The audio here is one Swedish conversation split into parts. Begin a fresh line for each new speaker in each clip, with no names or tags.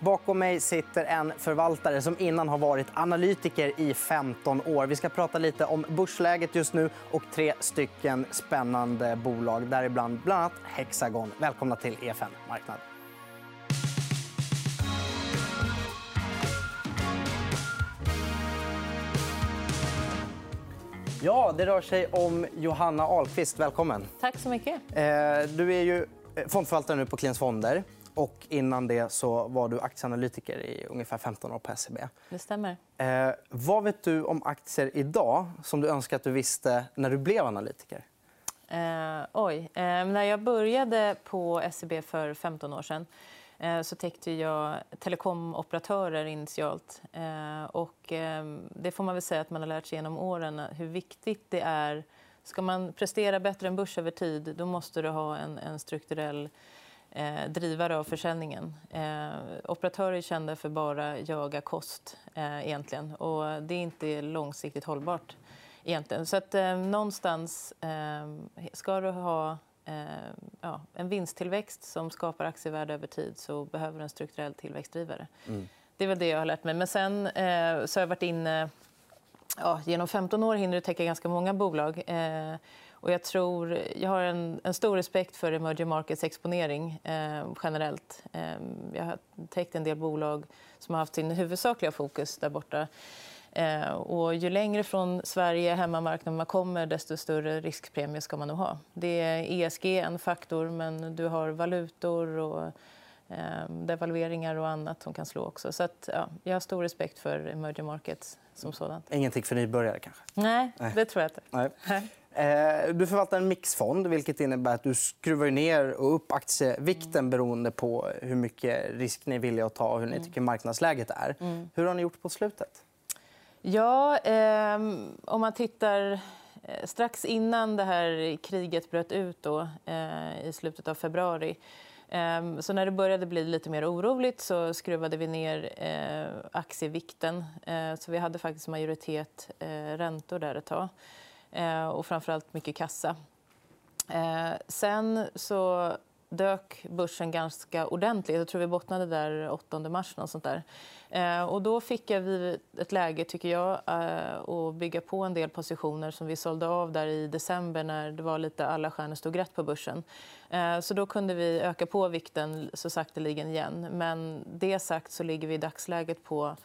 Bakom mig sitter en förvaltare som innan har varit analytiker i 15 år. Vi ska prata lite om börsläget just nu och tre stycken spännande bolag, däribland bland annat Hexagon. Välkomna till EFN Marknad. Ja, det rör sig om Johanna Ahlqvist. Välkommen.
Tack så mycket.
Eh, du är ju fondförvaltare nu på Kliens Fonder. Och innan det så var du aktieanalytiker i ungefär 15 år på SEB.
Det stämmer.
Eh, vad vet du om aktier idag som du önskar att du visste när du blev analytiker?
Eh, oj. Eh, när jag började på SEB för 15 år sedan eh, så täckte jag telekomoperatörer initialt. Eh, och, eh, det får man väl säga att man har lärt sig genom åren hur viktigt det är. Ska man prestera bättre än börs över tid då måste du ha en, en strukturell eh, drivare av försäljningen. Eh, operatörer är kända för bara jaga kost. Eh, egentligen. Och det är inte långsiktigt hållbart. Egentligen. Så att, eh, någonstans eh, ska du ha eh, ja, en vinsttillväxt som skapar aktievärde över tid så behöver du en strukturell tillväxtdrivare. Mm. Det är väl det jag har lärt mig. Men sen eh, så har jag varit inne... Ja, genom 15 år hinner du täcka ganska många bolag. Och jag, tror, jag har en, en stor respekt för emerging markets exponering eh, generellt. Eh, jag har täckt en del bolag som har haft sin huvudsakliga fokus där borta. Eh, och ju längre från Sverige, hemmamarknaden, man kommer desto större riskpremie ska man nog ha. Det är ESG en faktor, men du har valutor och eh, devalveringar och annat som kan slå också. Så att, ja, jag har stor respekt för emerging markets som sådant.
Ingenting för nybörjare, kanske?
Nej, det tror jag inte.
Nej. Eh, du förvaltar en mixfond, vilket innebär att du skruvar ner och upp aktievikten mm. beroende på hur mycket risk ni är villiga att ta och hur ni mm. tycker marknadsläget är. Mm. Hur har ni gjort på slutet?
Ja, eh, om man tittar eh, strax innan det här kriget bröt ut då, eh, i slutet av februari ehm, så när det började bli lite mer oroligt så skruvade vi ner eh, aktievikten. Så vi hade faktiskt majoritet räntor där ett tag. Eh, och framförallt mycket kassa. Eh, sen så dök börsen ganska ordentligt. Jag tror vi bottnade där 8 mars. Något sånt där. Eh, och då fick vi ett läge tycker jag, att bygga på en del positioner som vi sålde av där i december när det var lite alla stjärnor stod rätt på börsen. Så då kunde vi öka på vikten så sakteligen igen. Men det sagt så ligger vi i dagsläget på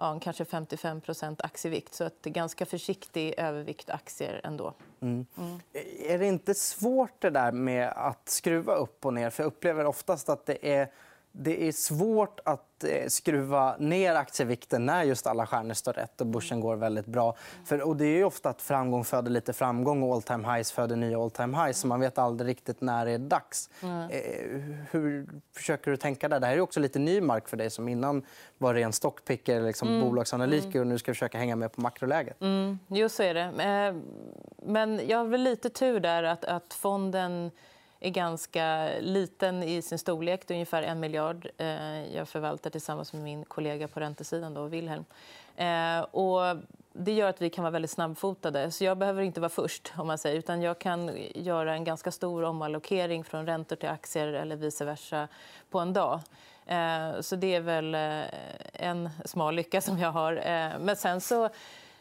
ja, kanske 55% aktievikt. Så ett ganska försiktig övervikt aktier ändå. Mm.
Mm. Är det inte svårt det där med att skruva upp och ner? För jag upplever oftast att det är det är svårt att eh, skruva ner aktievikten när just alla stjärnor står rätt och börsen går väldigt bra. För, och det är ofta att framgång föder lite framgång och all time highs föder nya all time highs. Så man vet aldrig riktigt när det är dags. Mm. Hur försöker du tänka där? Det här är också lite ny mark för dig som innan var ren stockpicker, liksom mm. bolagsanalytiker och nu ska försöka hänga med på makroläget.
Mm. Jo, så är det. Men jag har väl lite tur där att, att fonden är ganska liten i sin storlek. Det är ungefär en miljard. Eh, jag förvaltar tillsammans med min kollega på räntesidan, då, Wilhelm. Eh, och det gör att vi kan vara väldigt snabbfotade. Så jag behöver inte vara först. om man säger, utan Jag kan göra en ganska stor omallokering från räntor till aktier eller vice versa på en dag. Eh, så Det är väl en smal lycka som jag har. Men sen så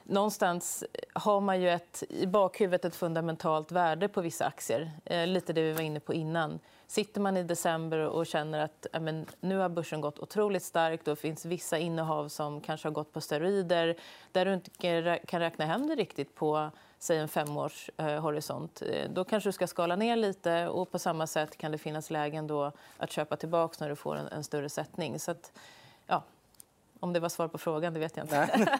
någonstans har man ju ett, i bakhuvudet ett fundamentalt värde på vissa aktier. Eh, lite det vi var inne på innan. Sitter man i december och känner att men, nu har börsen gått otroligt starkt och det finns vissa innehav som kanske har gått på steroider där du inte kan räkna hem det riktigt på säg en femårshorisont. Eh, då kanske du ska skala ner lite. och På samma sätt kan det finnas lägen då att köpa tillbaka när du får en, en större sättning. Så att, ja, om det var svar på frågan, det vet jag inte.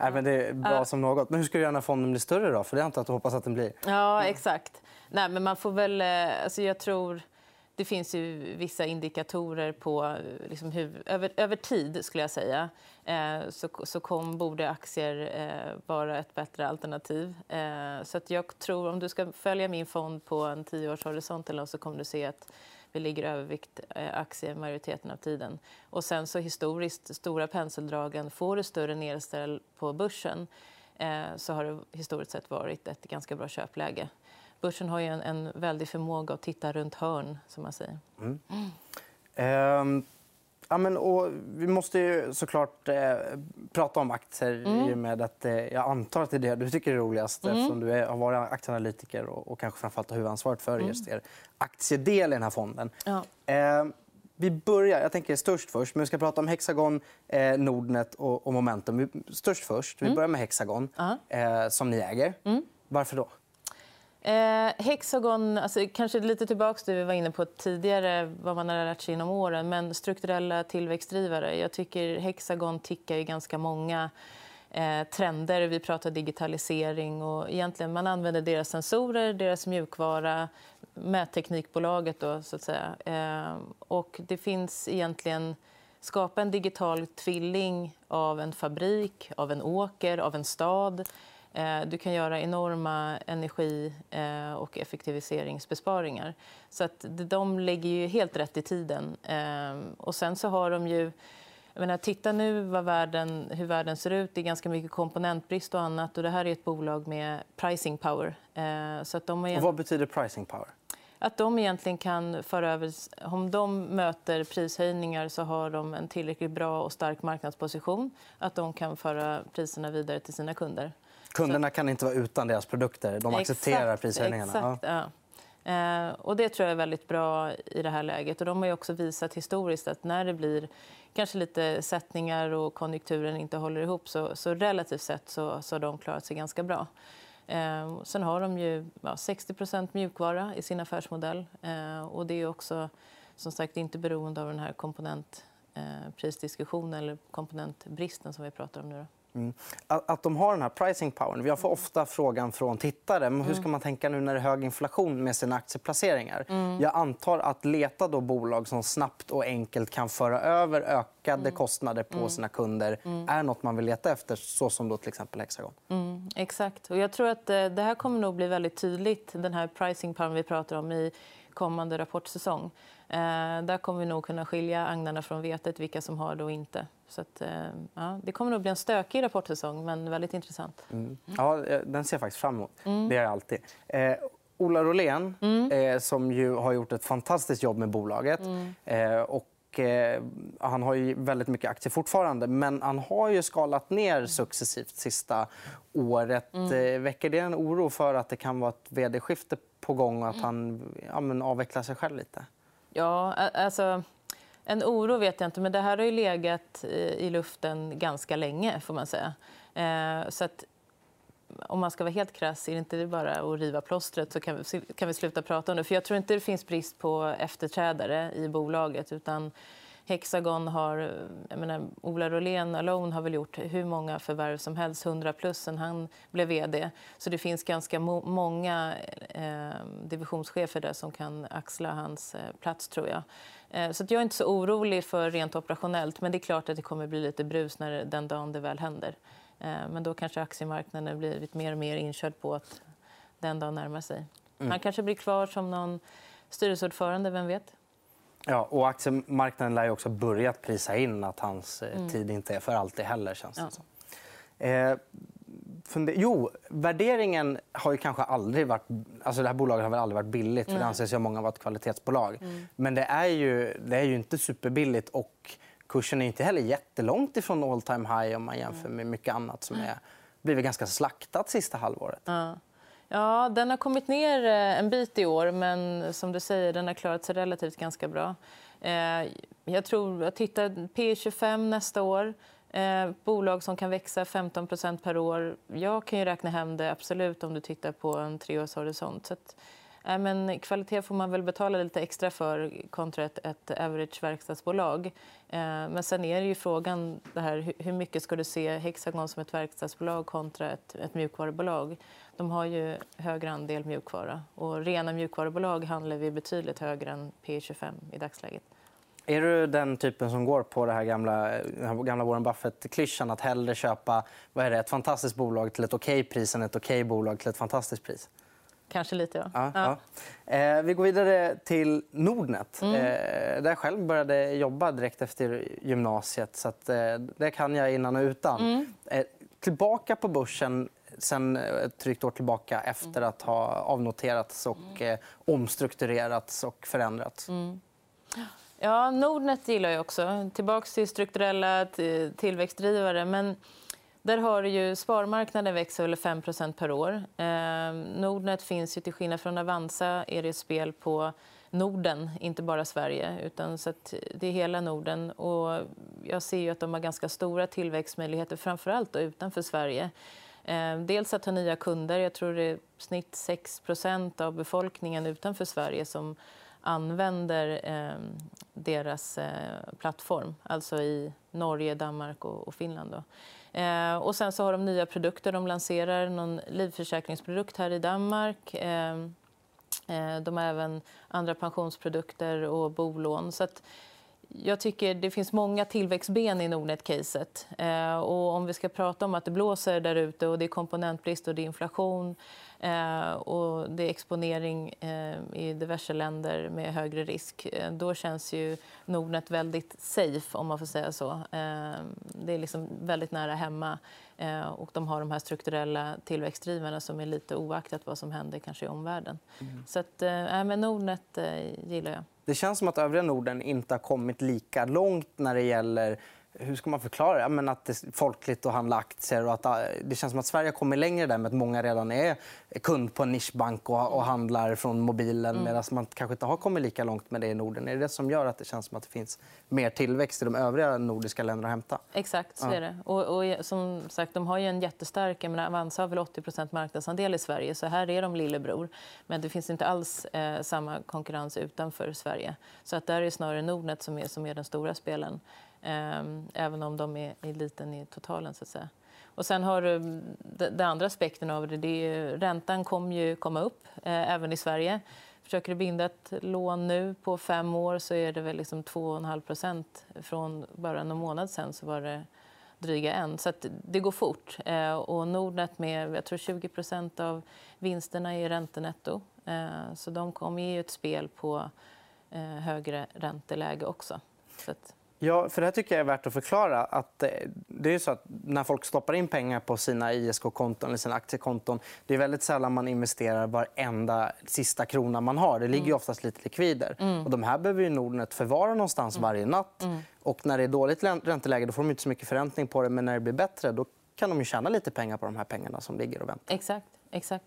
Nej, men det är bra som något. Men hur ska du göra när fonden blir större? Då? För det antar att du hoppas att den blir.
Ja, exakt. Nej, men man får väl... Eh, alltså jag tror... Det finns ju vissa indikatorer på liksom hur, över, över tid skulle jag säga eh, så, så kom, borde aktier eh, vara ett bättre alternativ. Eh, så att jag tror om du ska följa min fond på en tioårshorisont eller så kommer du se att vi ligger övervikt eh, aktier majoriteten av tiden. Och sen så historiskt, stora penseldragen, får du större nedställ på börsen eh, så har det historiskt sett varit ett ganska bra köpläge. Börsen har ju en, en väldig förmåga att titta runt hörn, som man säger. Mm.
Mm. Ja, men, och vi måste ju såklart eh, prata om aktier mm. i och med att eh, jag antar att det är det du tycker är roligast mm. eftersom du är, har varit aktieanalytiker och, och kanske framförallt har huvudansvaret för mm. just er aktiedel i den här fonden. Ja. Eh, vi börjar, jag tänker störst först, men vi ska prata om Hexagon, eh, Nordnet och, och Momentum. Störst först. Vi mm. börjar med Hexagon, uh -huh. eh, som ni äger. Mm. Varför då?
Eh, Hexagon, alltså, kanske lite tillbaka till det vi var inne på tidigare, vad man har lärt sig genom åren. Men strukturella tillväxtdrivare. Jag tycker Hexagon tickar i ganska många eh, trender. Vi pratar digitalisering. och egentligen Man använder deras sensorer, deras mjukvara, mätteknikbolaget. Då, så att säga. Eh, och det finns egentligen... Skapa en digital tvilling av en fabrik, av en åker, av en stad du kan göra enorma energi eh, och effektiviseringsbesparingar. Så att de lägger ju helt rätt i tiden. Eh, och sen så har de ju... Jag menar, titta nu vad världen, hur världen ser ut. Det är ganska mycket komponentbrist och annat. Och det här är ett bolag med pricing power. Så att de
är... vad betyder pricing power?
Att de egentligen kan föra över... Om de möter prishöjningar så har de en tillräckligt bra och stark marknadsposition att de kan föra priserna vidare till sina kunder.
Kunderna kan inte vara utan deras produkter. De accepterar exakt, prishöjningarna.
Exakt, ja. Eh, och det tror jag är väldigt bra i det här läget. Och de har också visat historiskt att när det blir kanske lite sättningar och konjunkturen inte håller ihop så, så relativt sett så, så har de klarat sig ganska bra. Eh, sen har de ju ja, 60% mjukvara i sin affärsmodell. Eh, och det är också som sagt inte beroende av den här komponentprisdiskussionen eller komponentbristen som vi pratar om nu. Mm.
Att, de har den här pricing powern. Vi får ofta frågan från tittare men hur ska man tänka nu när det är hög inflation med sina aktieplaceringar. Mm. Jag antar att leta då bolag som snabbt och enkelt kan föra över ökade mm. kostnader på mm. sina kunder mm. är nåt man vill leta efter, så som då till exempel Hexagon.
Mm, exakt. Och jag tror att eh, det här kommer nog bli väldigt tydligt, den här pricing powern vi pratar om i kommande rapportsäsong. Eh, där kommer vi nog kunna skilja agnarna från vetet, vilka som har det och inte. Så att, eh, ja, det kommer nog bli en stökig rapportsäsong, men väldigt intressant. Mm.
Ja, eh, den ser jag faktiskt fram emot. Mm. Det är jag alltid. Eh, Ola Rolén, mm. eh, som ju har gjort ett fantastiskt jobb med bolaget. Mm. Eh, och, han har ju väldigt mycket aktier fortfarande, men han har ju skalat ner successivt sista året. Mm. väcker det en oro för att det kan vara ett vd-skifte på gång och att han ja, avvecklar sig själv lite?
Ja, alltså... En oro vet jag inte, men det här har ju legat i luften ganska länge. får man säga. Eh, så att, om man ska vara helt krass, är det inte bara att riva plåstret så kan vi, kan vi sluta prata om det. För jag tror inte det finns brist på efterträdare i bolaget. utan Hexagon har... Jag menar, Ola Rolén alone har väl gjort hur många förvärv som helst, 100 plus, sen han blev vd. Så det finns ganska många eh, divisionschefer där som kan axla hans eh, plats, tror jag. Eh, så jag är inte så orolig för rent operationellt. Men det är klart att det kommer bli lite brus när den dagen det väl händer. Eh, men då kanske aktiemarknaden blir lite mer och mer inkörd på att den dagen närmar sig. Mm. Han kanske blir kvar som någon styrelseordförande, vem vet?
Ja, och aktiemarknaden lär ju också börjat prisa in att hans eh, mm. tid inte är för alltid heller. Känns det ja. som. Eh, Jo, värderingen har ju kanske aldrig varit... Alltså det här bolaget har väl aldrig varit billigt. för Det anses ju många vara ett kvalitetsbolag. Mm. Men det är, ju, det är ju inte superbilligt. Och kursen är inte heller jättelångt ifrån all time high om man jämför med mycket annat som är blivit ganska slaktat sista halvåret.
Ja. Ja, den har kommit ner eh, en bit i år, men som du säger, den har klarat sig relativt ganska bra. Eh, jag tror, jag tittar P 25 nästa år. Eh, bolag som kan växa 15% per år. Jag kan ju räkna hem det absolut om du tittar på en treårshorisont. Så Eh, men kvalitet får man väl betala lite extra för kontra ett, ett average verkstadsbolag. Eh, men sen är det ju frågan det här, hur mycket ska du se Hexagon som ett verkstadsbolag kontra ett, ett mjukvarubolag. De har ju högre andel mjukvara. Och rena mjukvarubolag handlar vi betydligt högre än P25 i dagsläget.
Är du den typen som går på det här gamla, gamla Warren Buffett-klyschan att hellre köpa vad är det, ett fantastiskt bolag till ett okej pris än ett okej bolag till ett fantastiskt pris?
Kanske lite, ja.
ja, ja. Eh, vi går vidare till Nordnet. Mm. Eh, där jag själv började jobba direkt efter gymnasiet. Så att, eh, det kan jag innan och utan. Mm. Eh, tillbaka på börsen sen ett drygt år tillbaka efter att ha avnoterats och mm. eh, omstrukturerats och förändrats. Mm.
Ja, Nordnet gillar jag också. Tillbaka till strukturella tillväxtdrivare. Men där har ju sparmarknaden växer över 5 per år. Eh, Nordnet finns ju till skillnad från Avanza är det spel på Norden, inte bara Sverige. Utan så det är hela Norden. Och jag ser ju att de har ganska stora tillväxtmöjligheter, framför allt utanför Sverige. Eh, dels att ha nya kunder. Jag tror det är snitt 6% av befolkningen utanför Sverige som använder ehm, eh, deras plattform, alltså i Norge, Danmark och, och Finland. Då. Eh, och sen så har de nya produkter. De lanserar någon livförsäkringsprodukt här i Danmark. Eh, eh, de har även andra pensionsprodukter och bolån. Så att jag tycker det finns många tillväxtben i Nordnet-caset. Eh, och om vi ska prata om att det blåser där ute och det är komponentbrist och det är inflation eh, och det är exponering eh, i diverse länder med högre risk, eh, då känns ju Nordnet väldigt safe, om man får säga så. Eh, det är liksom väldigt nära hemma eh, och de har de här strukturella tillväxtdrivarna som är lite oaktat vad som händer kanske i omvärlden. Mm. Så att, äh, men Nordnet gillar jag.
Det känns som att övriga Norden inte har kommit lika långt när det gäller hur ska man förklara det? Men att det är folkligt att handla aktier. Och att äh, det känns som att Sverige har kommit längre där med att många redan är kund på en nischbank och, och handlar från mobilen mm. medan man kanske inte har kommit lika långt med det i Norden. Är det det som gör att det känns som att det finns mer tillväxt i de övriga nordiska länderna att hämta?
Exakt, så är det. Och, och som sagt, de har ju en jättestark... Jag menar, Avanza har väl 80% marknadsandel i Sverige, så här är de lillebror. Men det finns inte alls eh, samma konkurrens utanför Sverige. Så att där är snarare Nordnet som är, som är den stora spelen. Ehm, även om de är, är liten i totalen. Så att säga. Och sen har du den andra aspekten av det. det är, räntan kommer ju komma upp, eh, även i Sverige. Försöker du binda ett lån nu på fem år så är det väl liksom 2,5. Från bara någon månad sen så var det dryga en. Så det går fort. Eh, och Nordnet med jag tror 20 av vinsterna är räntenetto. Eh, så de kommer ju ett spel på eh, högre ränteläge också. Så att...
Ja, för det här tycker jag är värt att förklara. Att eh, det är så att när folk stoppar in pengar på sina ISK-konton eller sina aktiekonton det är väldigt sällan man investerar varenda sista krona man har. Det ligger ju mm. oftast lite likvider. Mm. Och de här behöver ju Nordnet förvara någonstans mm. varje natt. Mm. Och när det är dåligt ränteläge då får de inte så mycket förräntning på det. Men när det blir bättre då kan de ju tjäna lite pengar på de här pengarna som ligger och väntar.
Exakt. Exakt.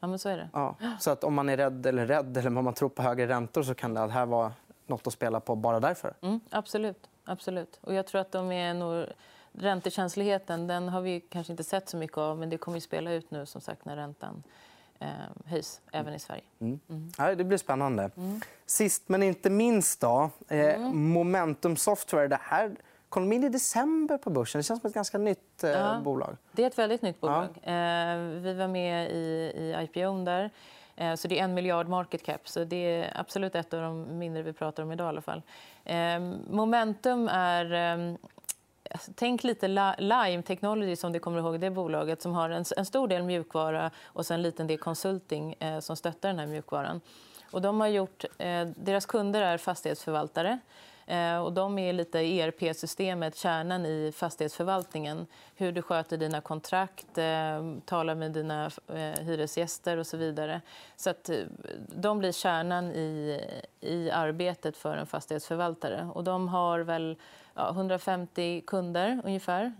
Ja, men så är det.
Ja. Så att om man är rädd eller rädd eller om man tror på högre räntor så kan det här vara nåt att spela på bara därför.
Mm, absolut. absolut. Och jag tror att de är nog... Räntekänsligheten den har vi kanske inte sett så mycket av men det kommer att spela ut nu som sagt när räntan eh, höjs, även i Sverige.
Mm. Mm. Ja, det blir spännande. Mm. Sist men inte minst, då, eh, mm. Momentum Software. Det här kom in i december på börsen. Det känns som ett ganska nytt eh, ja, bolag.
Det är ett väldigt nytt bolag. Ja. Eh, vi var med i, i IPO där. Eh, så det är en miljard market cap. Så det är absolut ett av de mindre vi pratar om idag. I alla fall. Ehm, momentum är... Ehm, alltså, tänk lite Lime Technology, som du kommer ihåg, det bolaget som har en, stor del mjukvara och en liten del konsulting eh, som stöttar den här mjukvaran. Och de har gjort, eh, deras kunder är fastighetsförvaltare Eh, och de är lite ERP-systemet, kärnan i fastighetsförvaltningen. Hur du sköter dina kontrakt, eh, talar med dina eh, hyresgäster och så vidare. Så att de blir kärnan i, i arbetet för en fastighetsförvaltare. Och de har väl ja, 150 kunder ungefär.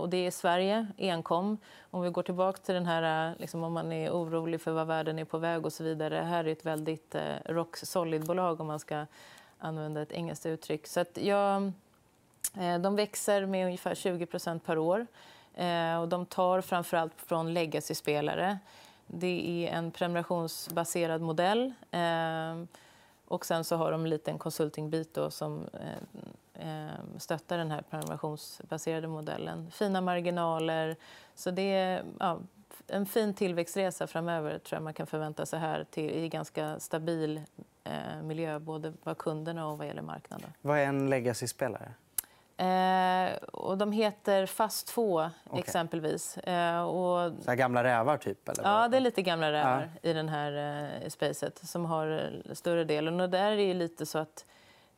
och det är Sverige enkom. Om vi går tillbaka till den här, liksom, om man är orolig för vad världen är på väg och så vidare. Här är ett väldigt rock solid-bolag om man ska använda ett engelskt uttryck. Så att jag, eh, de växer med ungefär 20% per år. Eh, och de tar framför allt från legacy-spelare. Det är en prenumerationsbaserad modell. Eh, och sen så har de en liten consultingbit som stöttar den här prenumerationsbaserade modellen. Fina marginaler. Så det är ja, en fin tillväxtresa framöver tror jag man kan förvänta sig här till, i ganska stabil eh, miljö, både vad kunderna och vad gäller marknaden.
Vad är en legacy-spelare?
Eh, och de heter Fast 2, okay. exempelvis. Eh, och...
Så gamla rävar, typ? Eller?
Ja, det är lite gamla rävar ja. i den här eh, spacet som har större delen. Och där är det lite så att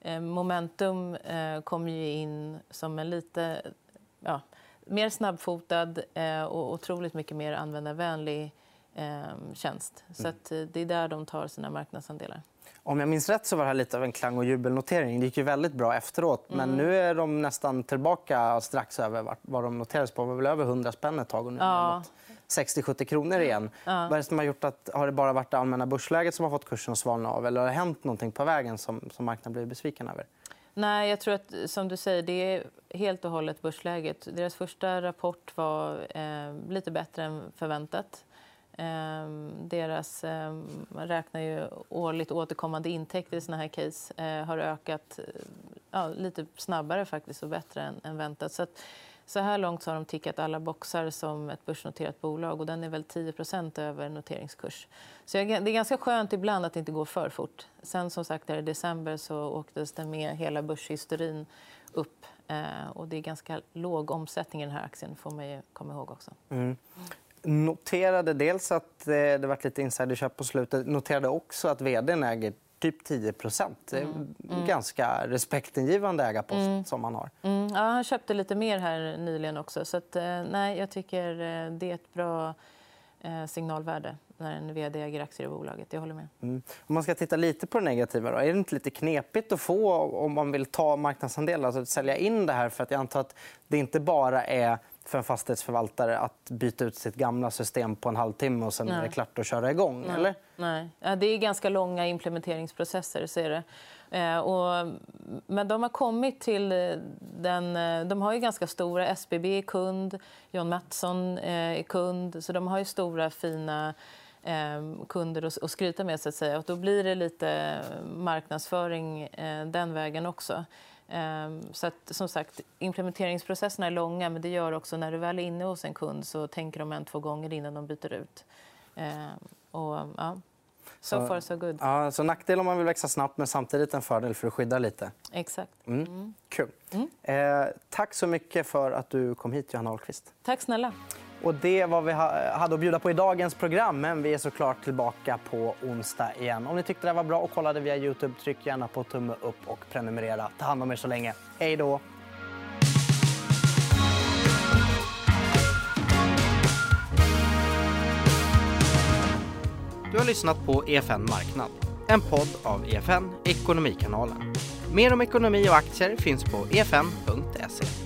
eh, Momentum eh, kommer in som en lite ja, mer snabbfotad eh, och otroligt mycket mer användarvänlig eh, tjänst. Så mm. att, eh, det är där de tar sina marknadsandelar.
Om jag minns rätt så var det här lite av en klang och jubelnotering. Det gick ju väldigt bra efteråt. Men
Mm.
nu är de nästan tillbaka strax över vad- de noterades på. Det var väl över 100 spänn ett tag och nu
Ja.
det mot 60-70 kronor igen. Vad är det som har gjort att, har det bara varit det allmänna börsläget som har fått kursen att svalna av eller har det hänt någonting på vägen som, som marknaden blir besviken över?
Nej, jag tror att som du säger, det är helt och hållet börsläget. Deras första rapport var eh, lite bättre än förväntat. Eh, deras, eh, man räknar ju årligt återkommande intäkter i såna här case eh, har ökat eh, ja, lite snabbare faktiskt och bättre än, än väntat. Så, att, så här långt så har de tickat alla boxar som ett börsnoterat bolag och den är väl 10% över noteringskurs. Så jag, det är ganska skönt ibland att det inte går för fort. Sen som sagt där i december så åktes den med hela börshistorin upp eh, och det är ganska låg omsättning i den här aktien får man ju komma ihåg också.
Mm. Noterade dels att eh, det varit lite insiderköp på slutet. Noterade också att vd äger typ 10 Det är en ganska respektingivande ägarpost som han har.
Mm, ja, han köpte lite mer här nyligen också. Så att, eh, nej, jag tycker eh, det är ett bra signalvärde när en vd äger aktier i bolaget. Jag håller med.
Mm. Om man ska titta lite på det negativa, då, är det inte lite knepigt att få om man vill ta marknadsandelar, alltså att sälja in det här? För att jag antar att det inte bara är för en fastighetsförvaltare att byta ut sitt gamla system på en halvtimme och sen är det
Nej.
klart att köra igång. Eller?
Nej. Det är ganska långa implementeringsprocesser. Så är det. Eh, och, men de har kommit till eh, den... eh, De har ju ganska stora... SBB är kund, John Mattsson är kund. Så de har ju stora, fina kunder att skryta med. Så att säga. Och då blir det lite marknadsföring den vägen också. Eh, Så att, som sagt, implementeringsprocesserna är långa men det gör också när du väl är inne hos en kund så tänker de en, två gånger innan de byter ut. Eh, Och, ja. So far so good.
Ja, så nackdel om man vill växa snabbt men samtidigt en fördel för att skydda lite.
Exakt.
Mm. Kul. Eh, tack så mycket för att du kom hit, Johanna Ahlqvist.
Tack snälla.
Och det var vi hade att bjuda på i dagens program. Men vi är såklart tillbaka på onsdag igen. Om ni tyckte det här var bra och kollade via Youtube, tryck gärna på tumme upp och prenumerera. Ta hand om er så länge. Hej då! Du har lyssnat på EFN Marknad, en podd av EFN Ekonomikanalen. Mer om ekonomi och aktier finns på efn.se.